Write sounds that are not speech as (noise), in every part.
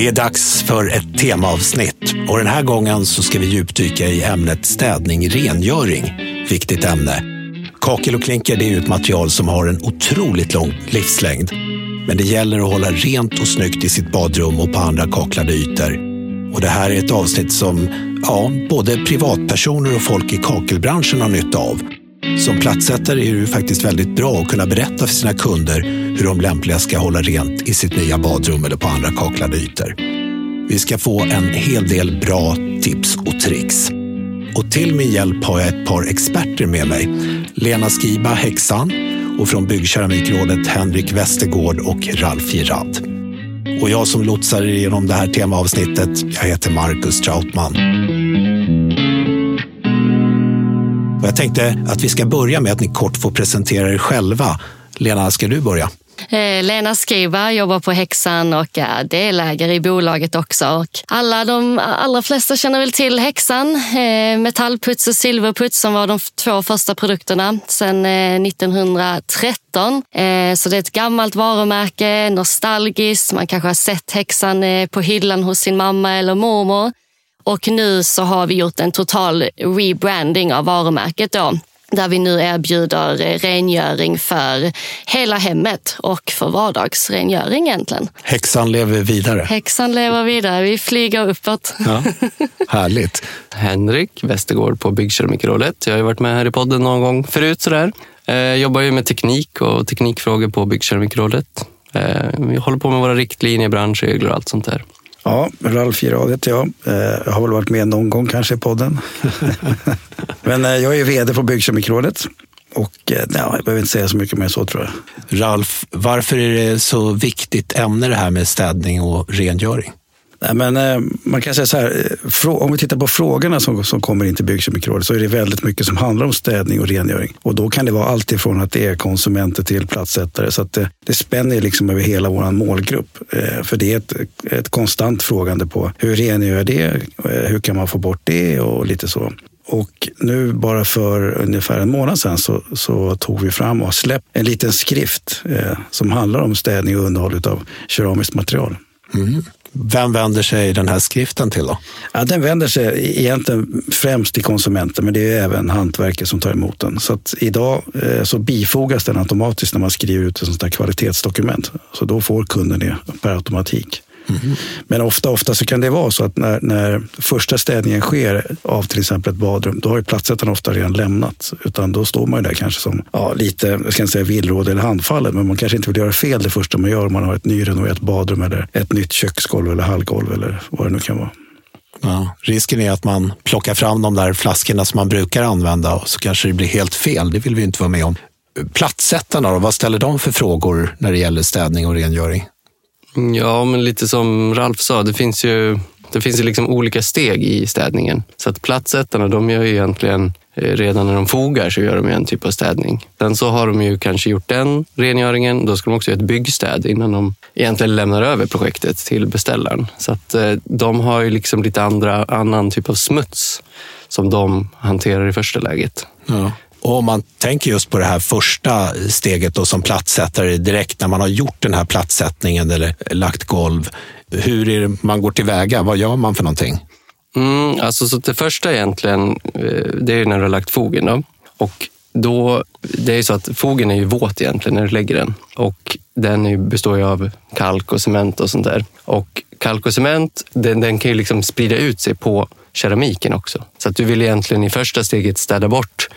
Det är dags för ett temaavsnitt och den här gången så ska vi djupdyka i ämnet städning rengöring. Viktigt ämne. Kakel och klinker det är ju ett material som har en otroligt lång livslängd. Men det gäller att hålla rent och snyggt i sitt badrum och på andra kaklade ytor. Och det här är ett avsnitt som ja, både privatpersoner och folk i kakelbranschen har nytta av. Som plattsättare är det ju faktiskt väldigt bra att kunna berätta för sina kunder hur de lämpligast ska hålla rent i sitt nya badrum eller på andra kaklade ytor. Vi ska få en hel del bra tips och tricks. Och till min hjälp har jag ett par experter med mig. Lena Skiba, häxan, och från Byggkeramikrådet Henrik Westergård och Ralf Girard. Och jag som lotsar er genom det här temaavsnittet, jag heter Marcus Trautman. Och jag tänkte att vi ska börja med att ni kort får presentera er själva. Lena, ska du börja? Eh, Lena Skiba jobbar på Häxan och är delägare i bolaget också. Och alla de allra flesta känner väl till Häxan. Eh, metallputs och silverputs som var de två första produkterna sedan 1913. Eh, så det är ett gammalt varumärke, nostalgiskt. Man kanske har sett Häxan på hyllan hos sin mamma eller mormor. Och nu så har vi gjort en total rebranding av varumärket då där vi nu erbjuder rengöring för hela hemmet och för vardagsrengöring egentligen. Häxan lever vidare. Häxan lever vidare. Vi flyger uppåt. Ja, härligt. (laughs) Henrik Westergård på Byggkeramikrådet. Jag har ju varit med här i podden någon gång förut. Sådär. Jag eh, jobbar ju med teknik och teknikfrågor på Byggkeramikrådet. Eh, vi håller på med våra riktlinjer, branschregler och allt sånt där. Ja, Ralf Girard heter jag. Eh, jag har väl varit med någon gång kanske i podden. (laughs) Men eh, jag är vd på Byggkemikrådet. Och ja, eh, jag behöver inte säga så mycket mer så tror jag. Ralf, varför är det så viktigt ämne det här med städning och rengöring? Nej, men, eh, man kan säga så här, eh, om vi tittar på frågorna som, som kommer in till Byggkemikrådet så är det väldigt mycket som handlar om städning och rengöring. Och då kan det vara allt ifrån att det är konsumenter till platssättare. Så att det, det spänner liksom över hela vår målgrupp. För det är ett, ett konstant frågande på hur rengör jag det? Hur kan man få bort det? Och lite så. Och nu bara för ungefär en månad sedan så, så tog vi fram och släppte en liten skrift eh, som handlar om städning och underhåll av keramiskt material. Mm. Vem vänder sig den här skriften till då? Ja, den vänder sig egentligen främst till konsumenten, men det är även hantverket som tar emot den. Så att idag eh, så bifogas den automatiskt när man skriver ut ett sånt här kvalitetsdokument. Så då får kunden det per automatik. Mm. Men ofta, ofta så kan det vara så att när, när första städningen sker av till exempel ett badrum, då har ju platsättaren ofta redan lämnat. Utan då står man ju där kanske som ja, lite, jag ska inte säga villråd eller handfallen, men man kanske inte vill göra fel det första man gör om man har ett nyrenoverat badrum eller ett nytt köksgolv eller hallgolv eller vad det nu kan vara. Ja, risken är att man plockar fram de där flaskorna som man brukar använda och så kanske det blir helt fel. Det vill vi inte vara med om. Platssättarna, då, vad ställer de för frågor när det gäller städning och rengöring? Ja, men lite som Ralf sa, det finns ju det finns ju liksom olika steg i städningen. Så att platsättarna, de gör ju egentligen eh, redan när de fogar så gör de en typ av städning. Sen så har de ju kanske gjort den rengöringen. Då ska de också göra ett byggstäd innan de egentligen lämnar över projektet till beställaren. Så att eh, de har ju liksom lite andra, annan typ av smuts som de hanterar i första läget. Ja. Och om man tänker just på det här första steget då som plattsättare direkt när man har gjort den här plattsättningen eller lagt golv. Hur är det man går tillväga? Vad gör man för någonting? Mm, alltså så det första egentligen, eh, det är när du har lagt fogen. Då. Och då, det är så att fogen är ju våt egentligen när du lägger den. Och den består ju av kalk och cement och sånt där. Och kalk och cement, den, den kan ju liksom sprida ut sig på keramiken också. Så att du vill egentligen i första steget städa bort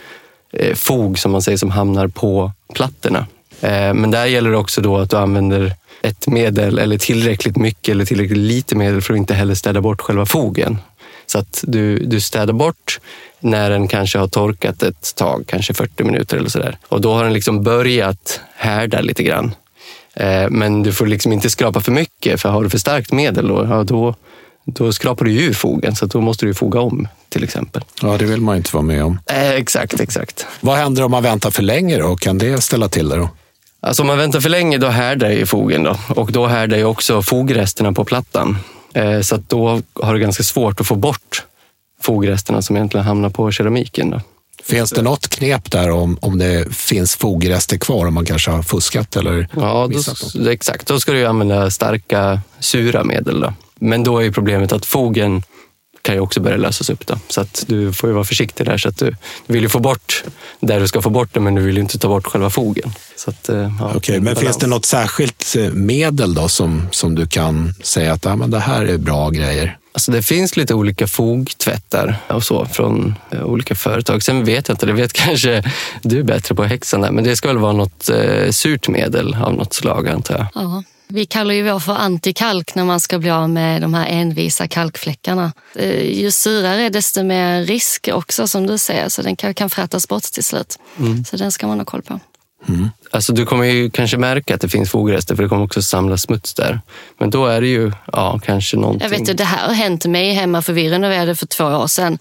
Eh, fog som man säger som hamnar på plattorna. Eh, men där gäller det också då att du använder ett medel eller tillräckligt mycket eller tillräckligt lite medel för att inte heller städa bort själva fogen. Så att du, du städar bort när den kanske har torkat ett tag, kanske 40 minuter eller sådär. Och då har den liksom börjat härda lite grann. Eh, men du får liksom inte skrapa för mycket, för har du för starkt medel då, ja, då, då skrapar du ju ur fogen, så då måste du foga om till exempel. Ja, det vill man inte vara med om. Eh, exakt, exakt. Vad händer om man väntar för länge då? Kan det ställa till det då? Alltså om man väntar för länge, då härdar ju fogen då. och då härdar ju också fogresterna på plattan. Eh, så då har du ganska svårt att få bort fogresterna som egentligen hamnar på keramiken. Då. Finns det något knep där om, om det finns fogrester kvar, om man kanske har fuskat eller Ja, då, exakt. Då ska du använda starka sura medel. Då. Men då är problemet att fogen kan ju också börja lösas upp. Då. Så att du får ju vara försiktig där. Så att du, du vill ju få bort där du ska få bort det, men du vill ju inte ta bort själva fogen. Så att, eh, ja, Okej, men finns det något särskilt eh, medel då som, som du kan säga att ah, men det här är bra grejer? Alltså det finns lite olika fogtvättar och så från eh, olika företag. Sen vet jag inte, det vet (laughs) kanske du bättre på häxan där, men det ska väl vara något eh, surt medel av något slag antar jag. Ja. Vi kallar ju vår för antikalk när man ska bli av med de här envisa kalkfläckarna. Eh, Ju surare desto mer risk också som du säger, så den kan, kan frätas bort till slut. Så den ska man ha koll på. Alltså du kommer ju kanske märka att det finns fogrester för det kommer också samlas smuts där. Men då är det ju ja, kanske någonting. Jag vet det här har hänt mig hemma för vi renoverade för två år sedan.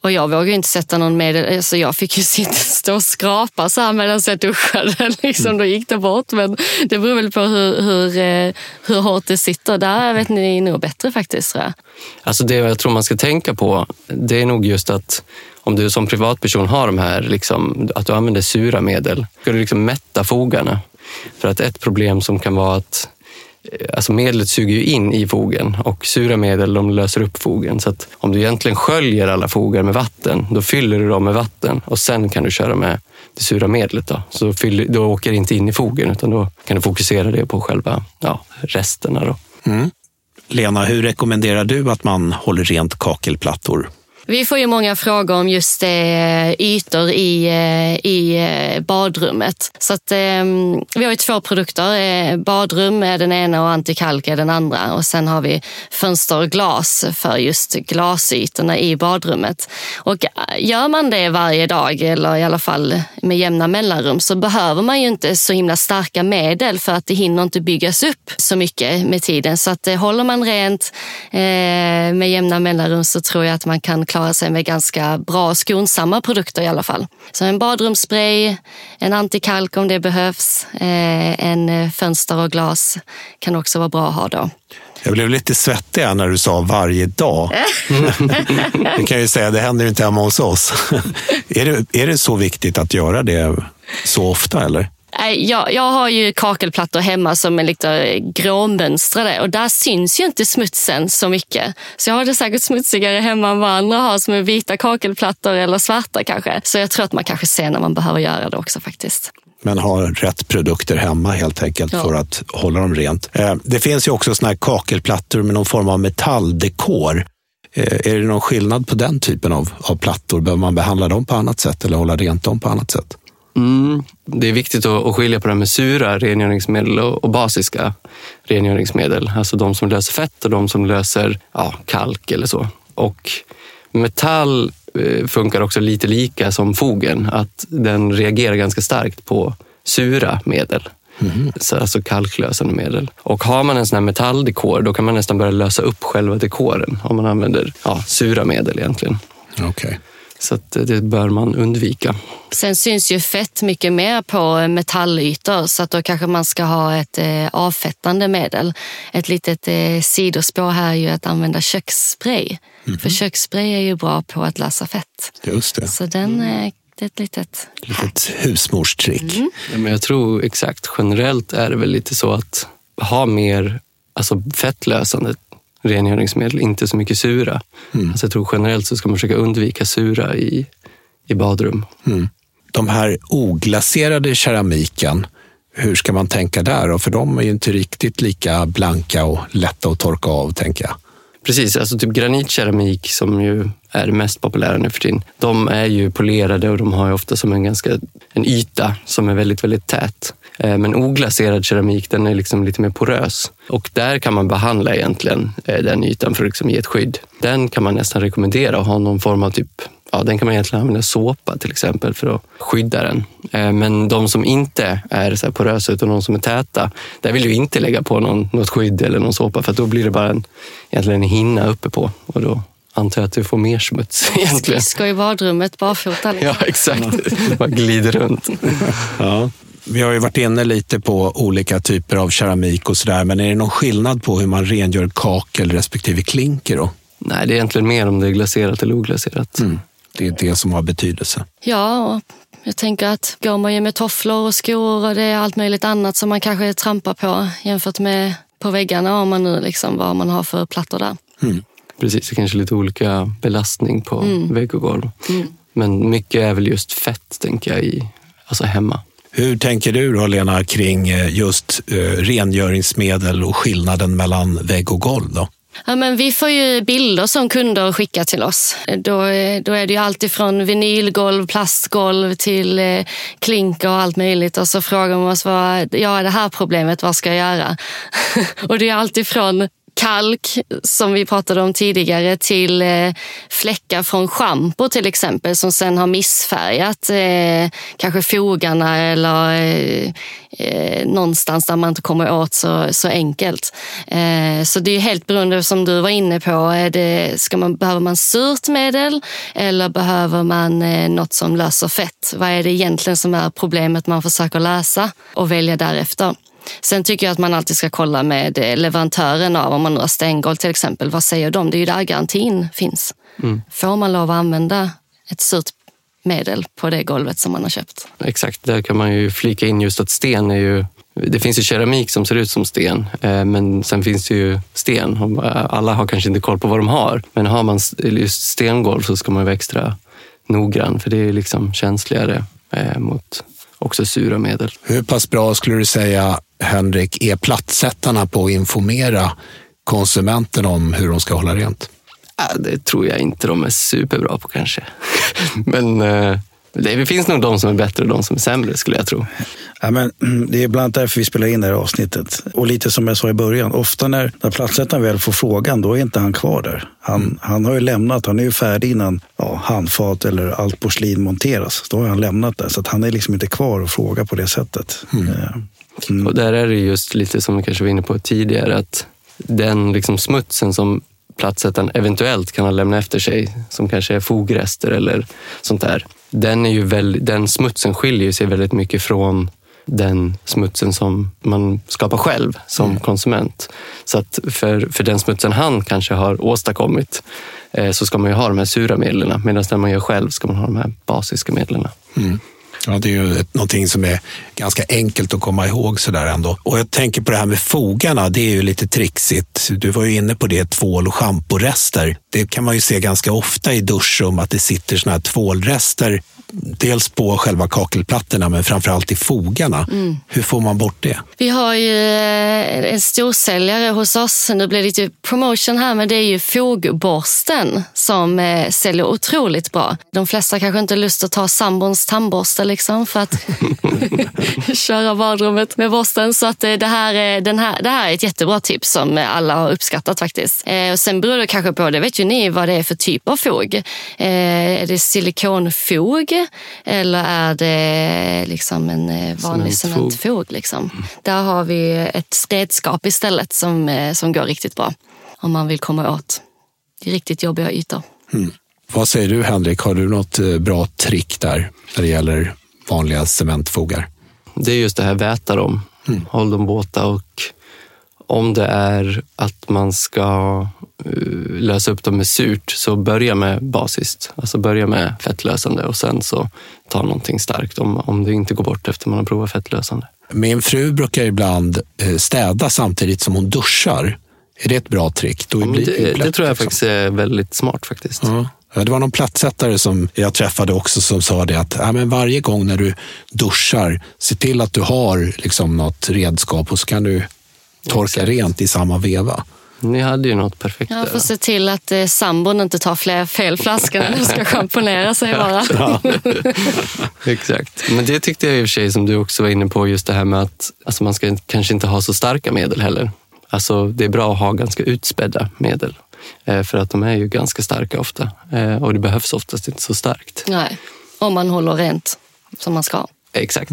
Och jag vågade inte sätta någon medel, så alltså, jag fick ju sitta stå och skrapa så här medan jag duschade. (laughs) Liksom, då gick det bort. Men det beror väl på hur, hur, eh, hur hårt det sitter. Där vet ni nog bättre faktiskt tror jag. Alltså det jag tror man ska tänka på, det är nog just att om du som privatperson har de här, liksom, att du använder sura medel, ska du liksom mätta fogarna. För att ett problem som kan vara att Eh, alltså medlet suger ju in i fogen och sura medel de löser upp fogen. Så att om du egentligen sköljer alla fogar med vatten, då fyller du dem med vatten och sen kan du köra med det sura medlet. Då, så fyller, då åker det inte in i fogen utan då kan du fokusera det på själva ja, resterna. Då. Mm. Lena, hur rekommenderar du att man håller rent kakelplattor? Vi får ju många frågor om just eh, ytor i, eh, i eh, badrummet. Så att, eh, vi har ju två produkter. Eh, badrum är den ena och antikalk är den andra. Och sen har vi fönster och glas för just glasytorna i badrummet. Och gör man det varje dag eller i alla fall med jämna mellanrum så behöver man ju inte så himla starka medel för att det hinner inte byggas upp så mycket med tiden. Så att eh, håller man rent eh, med jämna mellanrum så tror jag att man kan klara sig med ganska bra och skonsamma produkter i alla fall. Så en badrumsspray, en antikalk om det behövs, eh, en eh, fönster och glas kan också vara bra att ha då. Jag blev lite svettig när du sa varje dag. (laughs) det kan ju säga, det händer inte hemma hos oss. (laughs) är, det, är det så viktigt att göra det så ofta eller? Jag, jag har ju kakelplattor hemma som är lite gråmönstrade och där syns ju inte smutsen så mycket. Så jag har det säkert smutsigare hemma än vad andra har som är vita kakelplattor eller svarta kanske. Så jag tror att man kanske ser när man behöver göra det också faktiskt. Men ha rätt produkter hemma helt enkelt Ja. för att hålla dem rent. Eh, Det finns ju också såna här kakelplattor med någon form av metalldekor. Eh, Är det någon skillnad på den typen av, av plattor? Behöver man behandla dem på annat sätt eller hålla rent dem på annat sätt? Mm, det är viktigt att, skilja på det här med sura rengöringsmedel och, basiska rengöringsmedel. Alltså de som löser fett och de som löser ja, kalk eller så. Och metall eh, funkar också lite lika som fogen. Att den reagerar ganska starkt på sura medel. Så, alltså kalklösande medel. Och har man en sån här metalldekor då kan man nästan börja lösa upp själva dekoren om man använder ja, sura medel egentligen. Okej. Så att eh, det bör man undvika. Sen syns ju fett mycket mer på metallytor så att då kanske man ska ha ett eh, avfettande medel. Ett litet eh, sidospår här är ju att använda köksspray. För köksspray är ju bra på att lösa fett. Just det. Så den, eh, det är ett litet Litet husmorstrick. Ja, men jag tror exakt, generellt är det väl lite så att ha mer alltså fettlösande rengöringsmedel, inte så mycket sura. Alltså jag tror generellt så ska man försöka undvika sura i, i badrum. De här oglaserade keramiken, hur ska man tänka där? För de är ju inte riktigt lika blanka och lätta att torka av, tänker jag. Precis, alltså typ granitkeramik som ju är mest populära nu för tiden. De är ju polerade och de har ju ofta som en ganska en yta som är väldigt, väldigt tät. Eh, Men oglaserad keramik den är liksom lite mer porös och där kan man behandla egentligen eh, den ytan för att liksom ge ett skydd. Den kan man nästan rekommendera att ha någon form av typ Ja, den kan man egentligen använda såpa till exempel för att skydda den. Eh, Men de som inte är så här porösa utan de som är täta, där vill du inte lägga på någon, något skydd eller någon såpa för att då blir det bara en, egentligen en hinna uppe på och då antar jag att du får mer smuts (laughs) egentligen. Ska i badrummet barfota. Liksom. Ja, exakt. Bara glider runt. Ja. Vi har ju varit inne lite på olika typer av keramik och sådär, men är det någon skillnad på hur man rengör kakel respektive klinker? Då? Nej, det är egentligen mer om det är glaserat eller oglaserat. Det är det som har betydelse. Ja, och jag tänker att går man ju med tofflor och skor och det är allt möjligt annat som man kanske trampar på jämfört med på väggarna om man nu liksom vad man har för plattor där. Precis, det kanske lite olika belastning på vägg och golv. Men mycket är väl just fett, tänker jag, i, alltså hemma. Hur tänker du då, Lena, kring eh, just eh, rengöringsmedel och skillnaden mellan vägg och golv? Då? Ja, men vi får ju bilder som kunder skickar till oss. Då, är- då är det ju allt ifrån vinylgolv, plastgolv till eh, klinker och allt möjligt. Och så frågar de oss vad ja, det här problemet, vad ska jag göra? (laughs) och det är allt ifrån kalk, som vi pratade om tidigare, till eh, fläckar från schampo till exempel som sen har missfärgat eh, kanske fogarna eller eh, eh, någonstans där man inte kommer åt så, så enkelt. Eh, så det är helt beroende, som du var inne på, är det, ska man, behöver man surt medel eller behöver man eh, något som löser fett? Vad är det egentligen som är problemet man försöker lösa och välja därefter? Sen tycker jag att man alltid ska kolla med eh, leverantören av om man nu har stengolv till exempel. Vad säger de? Det är ju där garantin finns. Får man lov att använda ett surt medel på det golvet som man har köpt? Exakt, där kan man ju flika in just att sten är ju... Det finns ju keramik som ser ut som sten, eh, men sen finns det ju sten. Eh, Alla har kanske inte koll på vad de har, men har man just stengolv så ska man vara extra noggrann, för det är liksom känsligare mot också sura medel. Hur pass bra skulle du säga, Henrik, är plattsättarna på att informera konsumenten om hur de ska hålla rent? Äh, Det tror jag inte de är superbra på kanske. (laughs) Men eh, det finns nog de som är bättre och de som är sämre skulle jag tro. Ja, men, mm, det är bland annat därför vi spelar in det här avsnittet. Och lite som jag sa i början, ofta när, när platssättaren väl får frågan, då är inte han kvar där. Han, han har ju lämnat, han är ju färdig innan ja, handfat eller allt porslin monteras. Då har han lämnat det, så att han är liksom inte kvar och frågar på det sättet. Eh, Och där är det just lite som vi kanske var inne på tidigare, att den liksom smutsen som plattsättaren eventuellt kan ha lämnat efter sig, som kanske är fogrester eller sånt där, den, är ju väl, den smutsen skiljer sig väldigt mycket från den smutsen som man skapar själv som konsument. Så att för, för den smutsen han kanske har åstadkommit eh, så ska man ju ha de här sura medlen medan den man gör själv ska man ha de här basiska medlen. Ja, det är ju ett, någonting som är ganska enkelt att komma ihåg sådär ändå. Och jag tänker på det här med fogarna, det är ju lite trixigt. Du var ju inne på det, tvål och schamporester. Det kan man ju se ganska ofta i duschrum att det sitter såna här tvålrester. Dels på själva kakelplattorna men framförallt i fogarna. Hur får man bort det? Vi har ju eh, en storsäljare hos oss, nu blir det lite promotion här, men det är ju fogborsten som eh, säljer otroligt bra. De flesta kanske inte har lust att ta sambons tandborste liksom för att (laughs) köra badrummet med borsten. Så att eh, det, här, är- den här, det här är ett jättebra tips som alla har uppskattat faktiskt. Och sen beror det kanske på, det vet ju ni, vad det är för typ av fog. Är det silikonfog eller är det liksom en eh, vanlig Cementfog. cementfog? Liksom. Där har vi ett redskap istället som, eh, som går riktigt bra om man vill komma åt riktigt jobbiga ytor. Vad säger du Henrik, har du något eh, bra trick där när det gäller vanliga cementfogar? Det är just det här väta dem, håll dem våta och om det är att man ska eh, lösa upp dem med surt så börja med basiskt. Alltså börja med fettlösande och sen så ta någonting starkt om, om det inte går bort efter man har provat fettlösande. Min fru brukar ibland eh, städa samtidigt som hon duschar. Är det ett bra trick? Ja, det, blött, det tror jag liksom. faktiskt är väldigt smart faktiskt. Ja, Det var någon plattsättare som jag träffade också som sa det att ja, men varje gång när du duschar, se till att du har liksom något redskap och så kan du torka rent i samma veva. Ni hade ju något perfekt Jag får se till att eh, sambon inte tar fler fel flaskor när de ska (laughs) schamponera sig bara. (laughs) Exakt. Men det tyckte jag i och för sig som du också var inne på, just det här med att alltså man ska kanske inte ha så starka medel heller. Alltså det är bra att ha ganska utspädda medel. Eh, För att de är ju ganska starka ofta. Eh, Och det behövs oftast inte så starkt. Nej, om man håller rent som man ska. Exakt.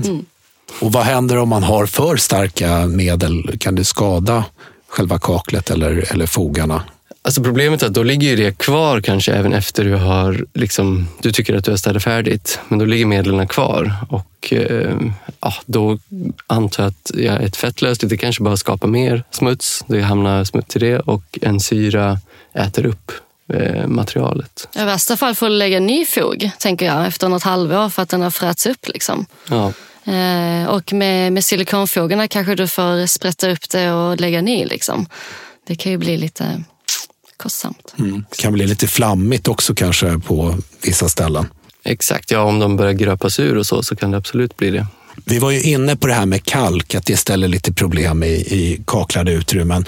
Och vad händer om man har för starka medel? Kan det skada själva kaklet eller, eller fogarna? Alltså problemet är att då ligger ju det kvar kanske även efter du har, liksom, du tycker att du har städat färdigt, men då ligger medlen kvar. Och eh, ja, då antar jag att ja, ett fettlösligt, det kanske bara skapar mer smuts. Det hamnar smuts i det och en syra äter upp eh, materialet. I värsta fall får du lägga ny fog, tänker jag, efter något halvår för att den har fräts upp. Liksom. Ja, och med, med silikonfogarna kanske du får sprätta upp det och lägga ny. Liksom. Det kan ju bli lite kostsamt. Mm. Det kan bli lite flammigt också kanske på vissa ställen. Exakt, ja om de börjar gröpas ur och så, så kan det absolut bli det. Vi var ju inne på det här med kalk, att det ställer lite problem i, i kaklade utrymmen.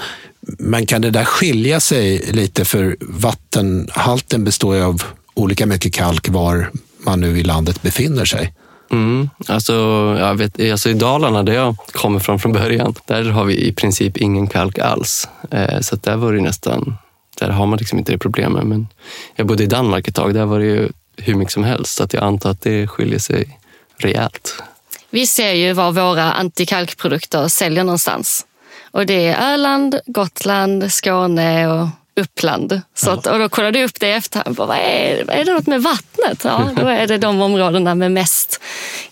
Men kan det där skilja sig lite för vattenhalten består ju av olika mycket kalk var man nu i landet befinner sig? Mm, alltså, jag vet, alltså I Dalarna, där jag kommer från från början, där har vi i princip ingen kalk alls. Eh, så där var det nästan, där har man liksom inte det problemet. Men jag bodde i Danmark ett tag, där var det ju hur mycket som helst. Så att jag antar att det skiljer sig rejält. Vi ser ju var våra antikalkprodukter säljer någonstans. Och det är Öland, Gotland, Skåne och Uppland. Så att, och då kollade jag upp det i efterhand. Vad är, är det något med vattnet? Ja, då är det de områdena med mest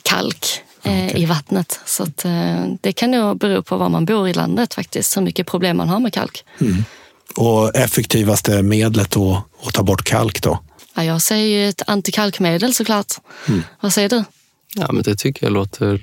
kalk eh, okay. i vattnet. Så att, eh, det kan nog bero på var man bor i landet faktiskt, hur mycket problem man har med kalk. Mm. Och effektivaste medlet att, att ta bort kalk då? Ja, jag säger ju ett antikalkmedel såklart. Mm. Vad säger du? Ja, men det tycker jag låter,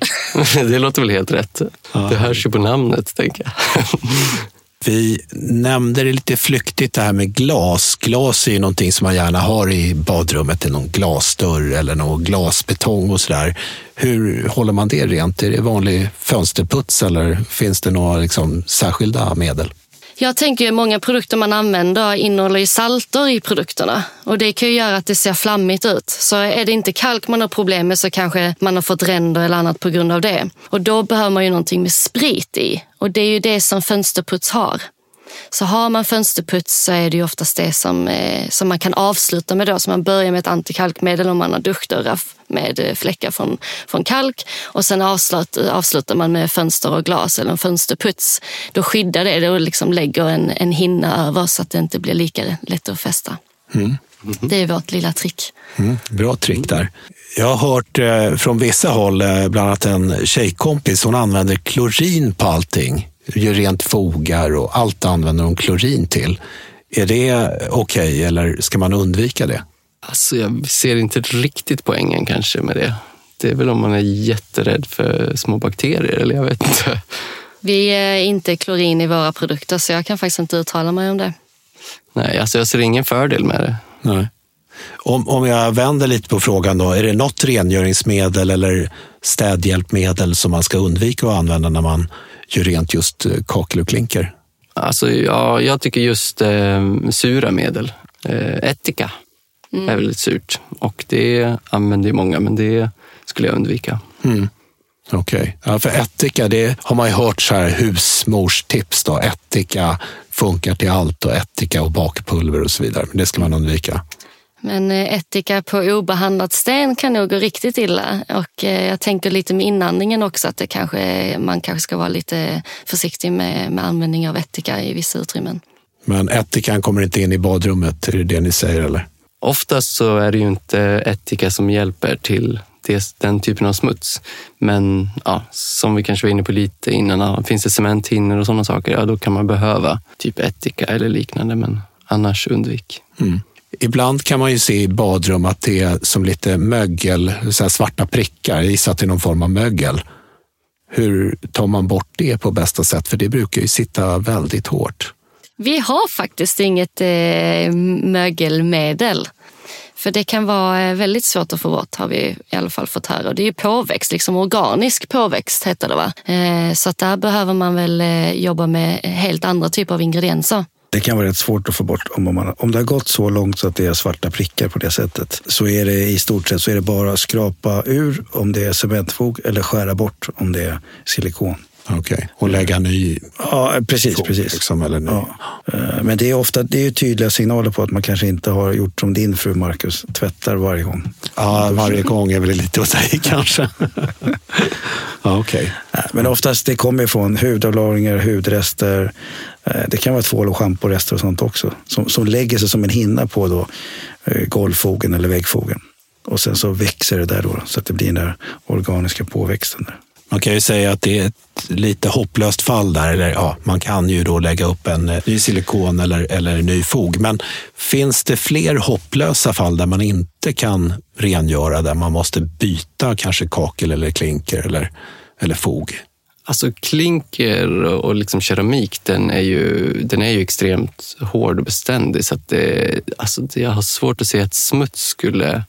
(laughs) det låter väl helt rätt. Ja. Det hörs ju på namnet, tänker jag. (laughs) Vi nämnde det lite flyktigt det här med glas. Glas är ju någonting som man gärna har i badrummet, någon glasdörr eller någon glasbetong och sådär. Hur håller man det rent? Är det vanlig fönsterputs eller finns det några liksom särskilda medel? Jag tänker att många produkter man använder innehåller ju salter i produkterna och det kan ju göra att det ser flammigt ut. Så är det inte kalk man har problem med så kanske man har fått ränder eller annat på grund av det. Och då behöver man ju någonting med sprit i och det är ju det som fönsterputs har. Så har man fönsterputs så är det ju oftast det som, eh, som man kan avsluta med då. Så man börjar med ett antikalkmedel om man har duschdörrar med eh, fläckar från, från kalk och sen avslut, avslutar man med fönster och glas eller en fönsterputs. Då skyddar det och liksom lägger en, en hinna över så att det inte blir lika lätt att fästa. Mm. Mm. Det är vårt lilla trick. Mm, bra trick där. Jag har hört eh, från vissa håll, eh, bland annat en tjejkompis, hon använder klorin på allting gör rent fogar och allt använder de klorin till. Är det okej okay, eller ska man undvika det? Alltså, jag ser inte riktigt poängen kanske med det. Det är väl om man är jätterädd för små bakterier eller jag vet inte. Vi är inte klorin i våra produkter så jag kan faktiskt inte uttala mig om det. Nej, alltså jag ser ingen fördel med det. Nej. Om, om jag vänder lite på frågan då, är det något rengöringsmedel eller städhjälpmedel som man ska undvika att använda när man gör rent just eh, kakel och klinker? Alltså, ja, jag tycker just eh, sura medel. Eh, ättika mm. är väldigt surt och det använder ju många, men det skulle jag undvika. Mm. Okej, okay. ja, för ättika det har man ju hört så här husmorstips. Då. Ättika funkar till allt och ättika och bakpulver och så vidare. Men det ska man undvika. Men eh, ättika på obehandlad sten kan nog gå riktigt illa. Och eh, jag tänker lite med inandningen också att det kanske, man kanske ska vara lite försiktig med, med användning av ättika i vissa utrymmen. Men ättikan kommer inte in i badrummet, är det det ni säger eller? Oftast så är det ju inte ättika som hjälper till den typen av smuts. Men ja, som vi kanske var inne på lite innan, finns det cementhinnor och sådana saker, ja då kan man behöva typ ättika eller liknande, men annars undvik. Mm. Ibland kan man ju se i badrum att det är som lite mögel, så svarta prickar. Jag gissar att det är någon form av mögel. Hur tar man bort det på bästa sätt? För det brukar ju sitta väldigt hårt. Vi har faktiskt inget eh, mögelmedel. För det kan vara eh, väldigt svårt att få bort har vi i alla fall fått höra. Det är ju påväxt, liksom organisk påväxt heter det va? Eh, så att där behöver man väl eh, jobba med helt andra typer av ingredienser. Det kan vara rätt svårt att få bort. Om, man, om det har gått så långt så att det är svarta prickar på det sättet så är det i stort sett så är det bara att skrapa ur om det är cementfog eller skära bort om det är silikon. Okej, okay. och lägga ny Ja, precis. Fog, precis. Liksom, eller ny. Ja. Eh, men det är ofta det är tydliga signaler på att man kanske inte har gjort som din fru Marcus, tvättar varje gång. Ja, varje gång är väl lite att säga (laughs) kanske. ja, okay. Men oftast det kommer från hudavlagringar, hudrester, Eh, det kan vara tvål och schamporester och sånt också som, som lägger sig som en hinna på då, eh, golvfogen eller väggfogen. Och sen så växer det där då så att det blir den där organiska påväxten. Där. Man kan ju säga att det är ett lite hopplöst fall där. Eller, ja, man kan ju då lägga upp en eh, ny silikon eller, eller ny fog. Men finns det fler hopplösa fall där man inte kan rengöra, där man måste byta kanske kakel eller klinker eller, eller fog? Alltså klinker och liksom keramik, den är, ju, den är ju extremt hård och beständig. Så att det, alltså jag har svårt att se att smuts skulle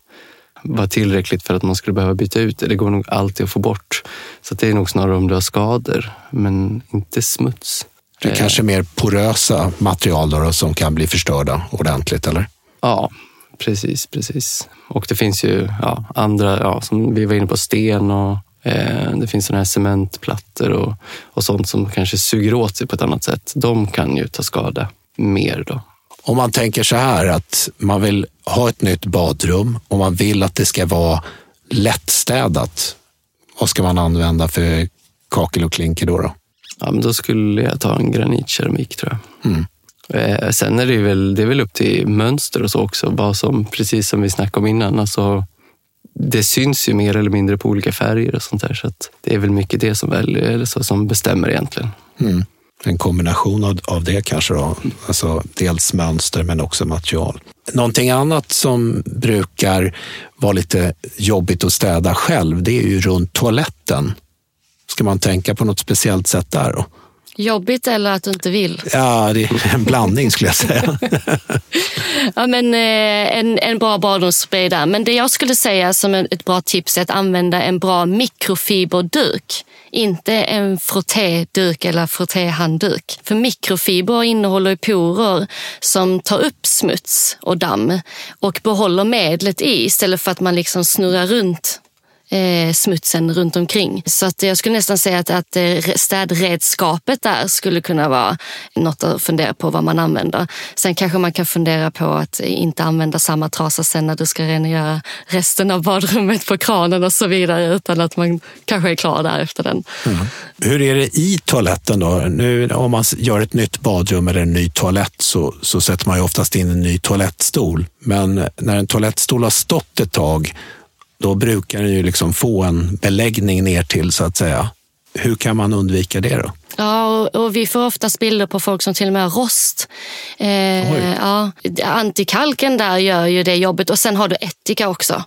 vara tillräckligt för att man skulle behöva byta ut det. Det går nog alltid att få bort. Så det är nog snarare om du har skador, men inte smuts. Det är kanske mer porösa material då, som kan bli förstörda ordentligt, eller? Ja, precis, precis. Och det finns ju ja, andra, ja, som vi var inne på, sten och eh, det finns såna här cementplattor och, och sånt som kanske suger åt sig på ett annat sätt. De kan ju ta skada mer då. Om man tänker så här att man vill ha ett nytt badrum och man vill att det ska vara lättstädat. Vad ska man använda för kakel och klinker då? Då, ja, men då skulle jag ta en granitkeramik tror jag. Mm. Eh, sen är det väl, det är väl upp till mönster och så också, vad som, precis som vi snackade om innan. Alltså, det syns ju mer eller mindre på olika färger och sånt där. Så det är väl mycket det som, väljer, eller så, som bestämmer egentligen. Mm en kombination av, av det kanske då. Alltså dels mönster men också material. Någonting annat som brukar vara lite jobbigt att städa själv, det är ju runt toaletten. Ska man tänka på något speciellt sätt där då? Jobbigt eller att du inte vill? Ja, det är en blandning skulle jag säga. (laughs) ja, men, eh, en, en bra badrumsspray där. Men det jag skulle säga som ett bra tips är att använda en bra mikrofiberduk. Inte en frottéduk eller frottéhandduk. För mikrofiber innehåller porer som tar upp smuts och damm och behåller medlet i istället för att man liksom snurrar runt eh, smutsen runt omkring. Så att jag skulle nästan säga att, att eh, städredskapet där skulle kunna vara något att fundera på vad man använder. Sen kanske man kan fundera på att inte använda samma trasa sen när du ska rengöra resten av badrummet på kranen och så vidare utan att man kanske är klar där efter den. Mm. Hur är det i toaletten då? Nu om man gör ett nytt badrum eller en ny toalett så, så sätter man ju oftast in en ny toalettstol. Men när en toalettstol har stått ett tag då brukar den ju liksom få en beläggning ner till så att säga. Hur kan man undvika det då? Ja, och, och vi får oftast bilder på folk som till och med har rost. Eh, ja, antikalken där gör ju det jobbet och sen har du ättika också.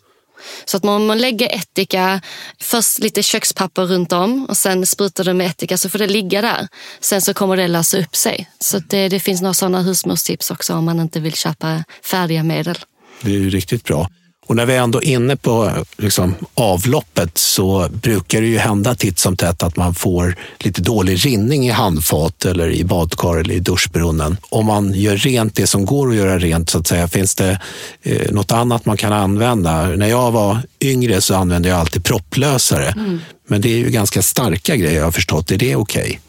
Så att man, man lägger ättika, först lite kökspapper runt om och sen sprutar du med ättika så får det ligga där. Sen så kommer det lösa upp sig. Så det, det finns några sådana husmorstips också om man inte vill köpa färdiga medel. Det är ju riktigt bra. Och när vi är ändå inne på liksom, avloppet så brukar det ju hända titt som tätt att man får lite dålig rinning i handfat eller i badkar eller i duschbrunnen. Om man gör rent det som går att göra rent, så att säga, finns det eh, något annat man kan använda? När jag var yngre så använde jag alltid propplösare. Mm. Men det är ju ganska starka grejer jag har förstått. Är det okej? Okay?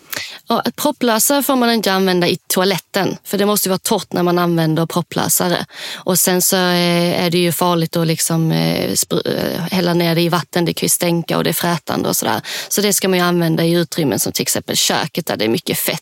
Och propplösare får man inte använda i toaletten för det måste vara torrt när man använder propplösare. Och sen så eh, är det ju farligt att liksom eh, eh, hälla ner det i vatten. Det kan ju stänka och det är frätande och sådär. Så det ska man ju använda i utrymmen som till exempel köket där det är mycket fett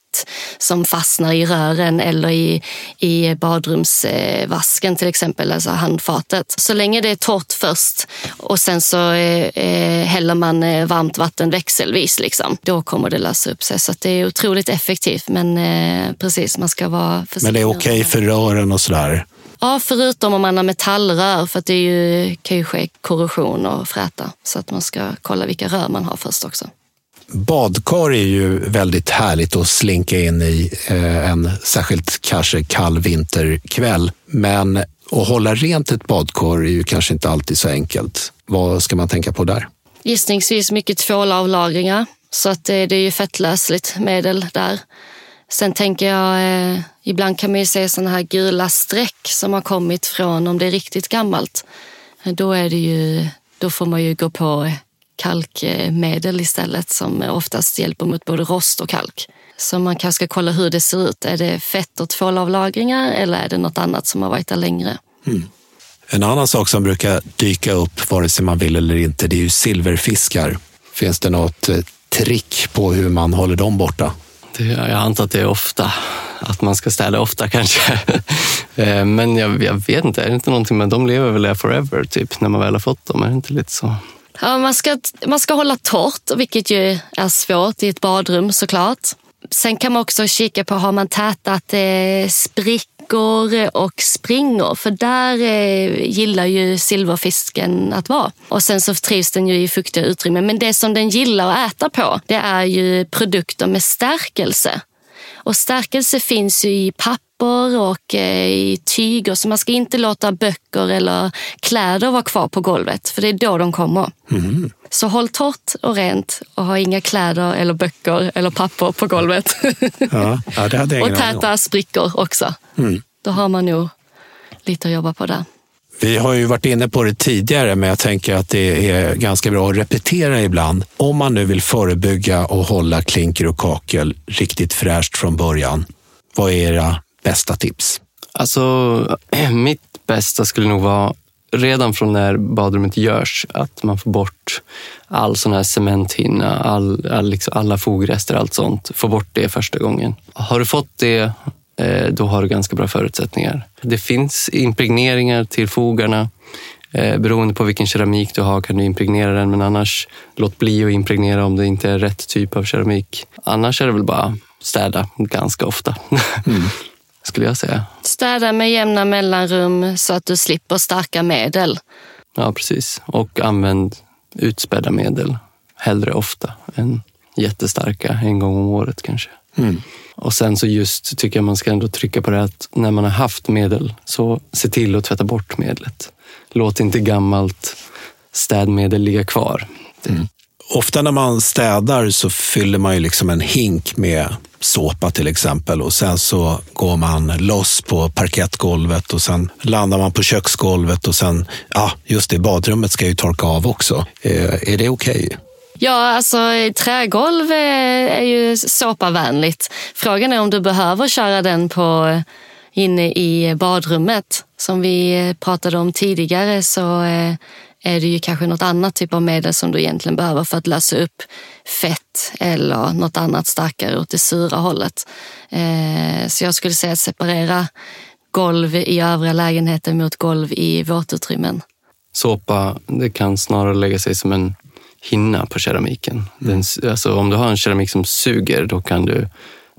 som fastnar i rören eller i, i badrumsvasken till exempel, alltså handfatet. Så länge det är torrt först och sen så eh, häller man varmt vatten växelvis, liksom, då kommer det lösa upp sig. Så det är otroligt effektivt. Men eh, precis, man ska vara försiktig. Men det är okej okay för rören och sådär? Ja, förutom om man har metallrör för att det är ju, kan ju ske korrosion och fräta. Så att man ska kolla vilka rör man har först också. Badkar är ju väldigt härligt att slinka in i eh, en särskilt kanske kall vinterkväll. Men att hålla rent ett badkar är ju kanske inte alltid så enkelt. Vad ska man tänka på där? Gissningsvis mycket tvålavlagringar så att det, det är ju fettlösligt medel där. Sen tänker jag, eh, ibland kan man ju se sådana här gula streck som har kommit från, om det är riktigt gammalt, eh, då, är det ju, då får man ju gå på eh, kalkmedel istället som oftast hjälper mot både rost och kalk. Så man kanske ska kolla hur det ser ut. Är det fett och tvålavlagringar eller är det något annat som har varit där längre? Mm. En annan sak som brukar dyka upp, vare sig man vill eller inte, det är ju silverfiskar. Finns det något eh, trick på hur man håller dem borta? Det, jag antar att det är ofta, att man ska städa ofta (laughs) kanske. Eh, men jag, jag, vet inte, är det inte någonting med de lever väl forever, typ, när man väl har fått dem? Är det inte lite så? Ja, man, ska, man ska hålla torrt, vilket ju är svårt i ett badrum såklart. Sen kan man också kika på, har man tätat eh, sprickor och springor? För där eh, gillar ju silverfisken att vara. Och sen så trivs den ju i fuktiga utrymmen. Men det som den gillar att äta på, det är ju produkter med stärkelse. Och stärkelse finns ju i papper och eh, i tyger så man ska inte låta böcker eller kläder vara kvar på golvet för det är då de kommer. Mm. Så håll torrt och rent och ha inga kläder eller böcker eller papper på golvet. Ja, ja, det hade jag och täta sprickor också. Mm. Då har man nog lite att jobba på där. Vi har ju varit inne på det tidigare, men jag tänker att det är ganska bra att repetera ibland. Om man nu vill förebygga och hålla klinker och kakel riktigt fräscht från början, vad är era bästa tips? Alltså, (clears throat) mitt bästa skulle nog vara redan från när badrummet görs, att man får bort all sån här cementhinna, all, all, liksom, alla fogrester, allt sånt. Få bort det första gången. Har du fått det, eh, då har du ganska bra förutsättningar. Det finns impregneringar till fogarna. Eh, beroende på vilken keramik du har kan du impregnera den, men annars låt bli att impregnera om det inte är rätt typ av keramik. Annars är det väl bara städa ganska ofta. (laughs) Mm. Skulle jag säga. Städa med jämna mellanrum så att du slipper starka medel. Ja, precis. Och använd utspädda medel hellre ofta än jättestarka en gång om året kanske. Mm. Och sen så just tycker jag man ska ändå trycka på det att när man har haft medel så se till att tvätta bort medlet. Låt inte gammalt städmedel ligga kvar. Mm. Ofta när man städar så fyller man ju liksom en hink med såpa till exempel och sen så går man loss på parkettgolvet och sen landar man på köksgolvet och sen, ja just det, badrummet ska ju torka av också. Eh, är det okej? Okay? Ja, alltså trägolv är ju såpavänligt. Frågan är om du behöver köra den på inne i badrummet. Som vi pratade om tidigare så eh, är det ju kanske något annat typ av medel som du egentligen behöver för att lösa upp fett eller något annat starkare åt det sura hållet. Eh, så jag skulle säga separera golv i övriga lägenheter mot golv i våtutrymmen. Såpa, det kan snarare lägga sig som en hinna på keramiken. Den, alltså, om du har en keramik som suger, då kan du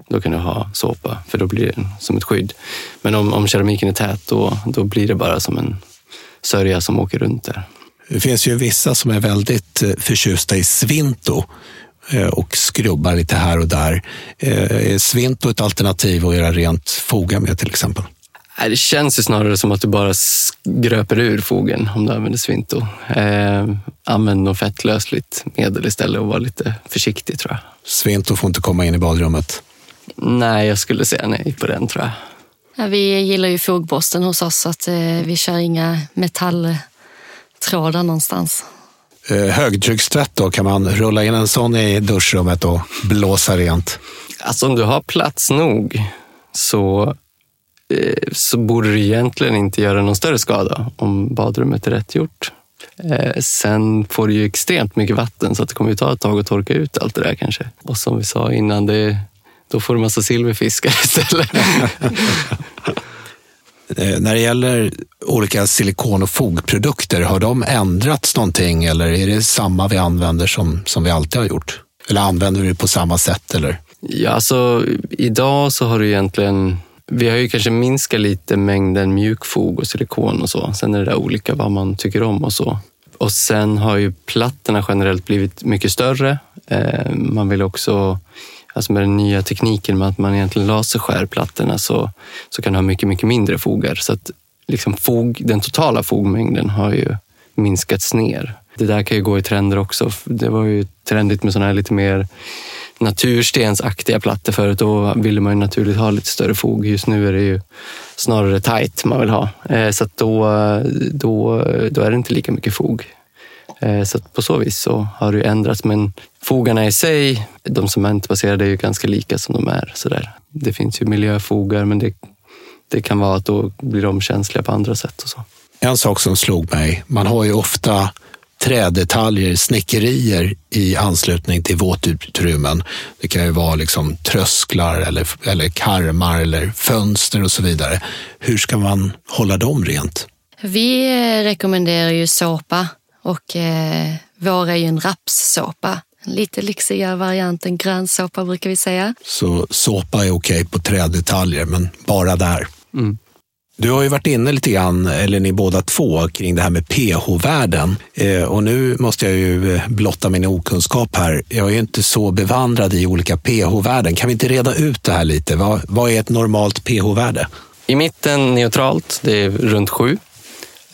då kan du ha såpa, för då blir det som ett skydd. Men om, om keramiken är tät, då, då blir det bara som en sörja som åker runt där. Det finns ju vissa som är väldigt eh, förtjusta i svinto eh, och skrubbar lite här och där. Eh, är svinto ett alternativ att göra rent foga med till exempel? Det känns ju snarare som att du bara gröper ur fogen om du använder svinto. Eh, använd något fettlösligt medel istället och var lite försiktig tror jag. Svinto får inte komma in i badrummet? Nej, jag skulle säga nej på den tror jag. Ja, vi gillar ju fogborsten hos oss så att eh, vi kör inga metall trådar någonstans. Eh, högtryckstvätt då, kan man rulla in en sån i duschrummet och blåsa rent? Alltså om du har plats nog så, eh, så borde du egentligen inte göra någon större skada om badrummet är rätt gjort. Eh, sen får du ju extremt mycket vatten så att det kommer ju ta ett tag att torka ut allt det där kanske. Och som vi sa innan, det, då får du massa silverfiskar (laughs) istället. Eh, när det gäller olika silikon och fogprodukter, har de ändrats någonting eller är det samma vi använder som, som vi alltid har gjort? Eller använder vi det på samma sätt? Eller? Ja, alltså, idag så har du egentligen vi har ju kanske minskat lite mängden mjukfog och silikon och så. Sen är det där olika vad man tycker om och så. Och sen har ju plattorna generellt blivit mycket större. Eh, man vill också alltså med den nya tekniken med att man egentligen laserskär plattorna så, så kan du ha mycket, mycket mindre fogar. Så att liksom fog, den totala fogmängden har ju minskats ner. Det där kan ju gå i trender också. Det var ju trendigt med sådana här lite mer naturstensaktiga plattor förut. Då ville man ju naturligt ha lite större fog. Just nu är det ju snarare tight man vill ha. Eh, så då, då, då är det inte lika mycket fog. Eh, så på så vis så har det ändrats. Men fogarna i sig, de cementbaserade är ju ganska lika som de är. Så där. Det finns ju miljöfogar, men det, det kan vara att då blir de känsliga på andra sätt. Och så. En sak som slog mig, man har ju ofta trädetaljer, snickerier i anslutning till våtutrymmen. Det kan ju vara liksom trösklar eller, eller karmar eller fönster och så vidare. Hur ska man hålla dem rent? Vi rekommenderar ju såpa och eh, vår är ju en rapssåpa. En lite lyxigare variant än grönsåpa brukar vi säga. Så såpa är okej på trädetaljer, men bara där. Mm. Du har ju varit inne lite grann, eller ni båda två, kring det här med pH-värden. Eh, och nu måste jag ju eh, blotta min okunskap här. Jag är ju inte så bevandrad i olika pH-värden. Kan vi inte reda ut det här lite? Vad, vad är ett normalt pH-värde? I mitten neutralt, det är runt sju.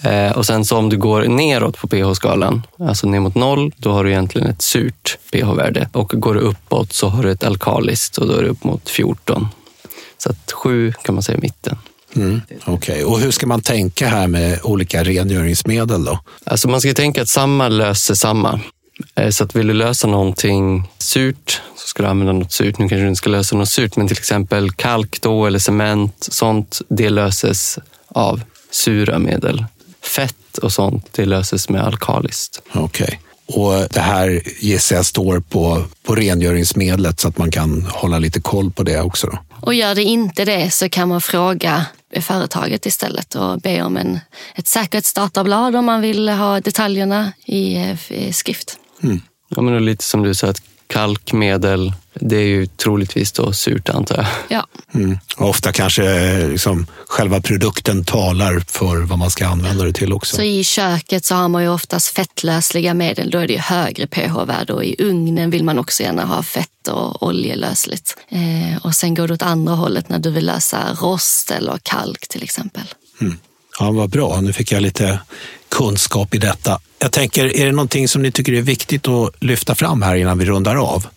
Eh, och sen så om du går neråt på pH-skalan, alltså ner mot noll, då har du egentligen ett surt pH-värde. Och går du uppåt så har du ett alkaliskt och då är det upp mot 14. Så att sju kan man säga är mitten. Mm, Okej, och hur ska man tänka här med olika rengöringsmedel då? Alltså man ska tänka att samma löser samma. Eh, Så att vill du lösa någonting surt så ska du använda något surt. Nu kanske du inte ska lösa något surt, men till exempel kalk då, eller cement, sånt, det löses av sura medel. Fett och sånt, det löses med alkaliskt. Okej. Och det här gissar jag står på, på rengöringsmedlet så att man kan hålla lite koll på det också. Då. Och gör det inte det så kan man fråga företaget istället och be om en, ett säkerhetsdatablad om man vill ha detaljerna i, eh, i skrift. Ja, men lite som du sa, att kalkmedel, det är ju troligtvis då surt antar jag. Ja, Mm. Ofta kanske eh, liksom, själva produkten talar för vad man ska använda det till också. så i köket så har man ju oftast fettlösliga medel. Då är det ju högre pH-värde och i ugnen vill man också gärna ha fett och oljelösligt. Eh, och sen går det åt andra hållet när du vill lösa rost eller kalk till exempel. Ja, vad bra. Nu fick jag lite kunskap i detta. Jag tänker, är det någonting som ni tycker är viktigt att lyfta fram här innan vi rundar av?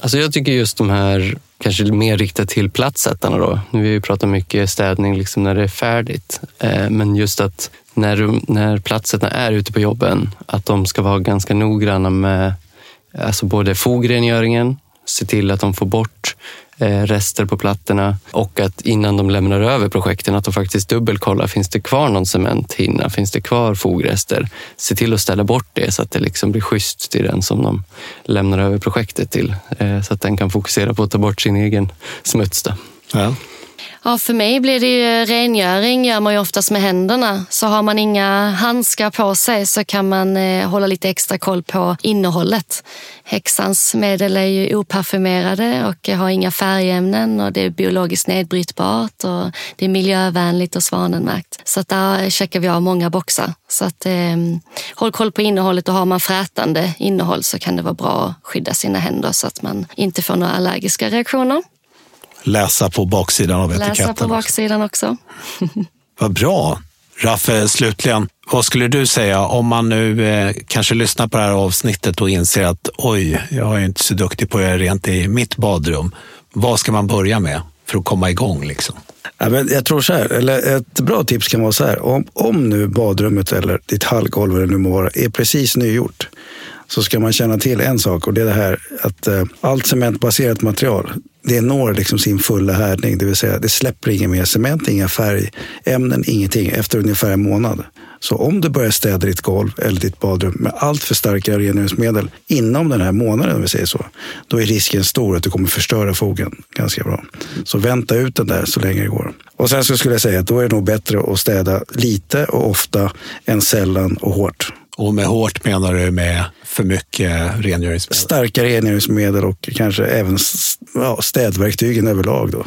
Alltså jag tycker just de här, kanske mer riktat till platsättarna då. Nu har vi ju pratat mycket städning liksom när det är färdigt. Eh, men just att när, när platsättarna är ute på jobben, att de ska vara ganska noggranna med alltså både fogrengöringen, se till att de får bort eh, rester på plattorna och att innan de lämnar över projekten att de faktiskt dubbelkollar, finns det kvar någon cementhinna, finns det kvar fogrester? Se till att ställa bort det så att det liksom blir schysst till den som de lämnar över projektet till eh, så att den kan fokusera på att ta bort sin egen smuts. Då. Ja. Ja, för mig blir det ju rengöring gör man ju oftast med händerna. Så har man inga handskar på sig så kan man eh, hålla lite extra koll på innehållet. Häxans medel är ju oparfumerade och har inga färgämnen och det är biologiskt nedbrytbart och det är miljövänligt och svanenmärkt. Så att där checkar vi av många boxar. Så att, eh, håll koll på innehållet och har man frätande innehåll så kan det vara bra att skydda sina händer så att man inte får några allergiska reaktioner. Läsa på baksidan av etiketten. Läsa på baksidan också. (laughs) Vad bra. Raffe, slutligen, vad skulle du säga om man nu eh, kanske lyssnar på det här avsnittet och inser att oj, jag är inte så duktig på att göra rent i mitt badrum. Vad ska man börja med för att komma igång? Liksom? Ja, men jag tror så här, eller ett bra tips kan vara så här. Om, om nu badrummet eller ditt hallgolv eller nu må vara, är precis nygjort så ska man känna till en sak och det är det här att eh, allt cementbaserat material det når liksom sin fulla härdning, det vill säga det släpper inget mer cement, inga färgämnen, ingenting efter ungefär en månad. Så om du börjar städa ditt golv eller ditt badrum med allt för starka rengöringsmedel inom den här månaden, om vi säger så, då är risken stor att du kommer förstöra fogen ganska bra. Så vänta ut den där så länge det går. Och sen så skulle jag säga att då är det nog bättre att städa lite och ofta än sällan och hårt. Och med hårt menar du med för mycket rengöringsmedel? Starka rengöringsmedel och kanske även ja, städverktygen överlag. Då.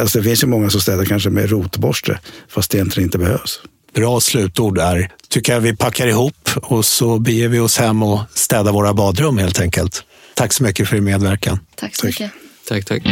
Alltså det finns ju många som städar kanske med rotborste fast det egentligen inte behövs. Bra slutord där. Tycker jag vi packar ihop och så beger vi oss hem och städar våra badrum helt enkelt. Tack så mycket för din medverkan. Tack så mycket. Tack, tack.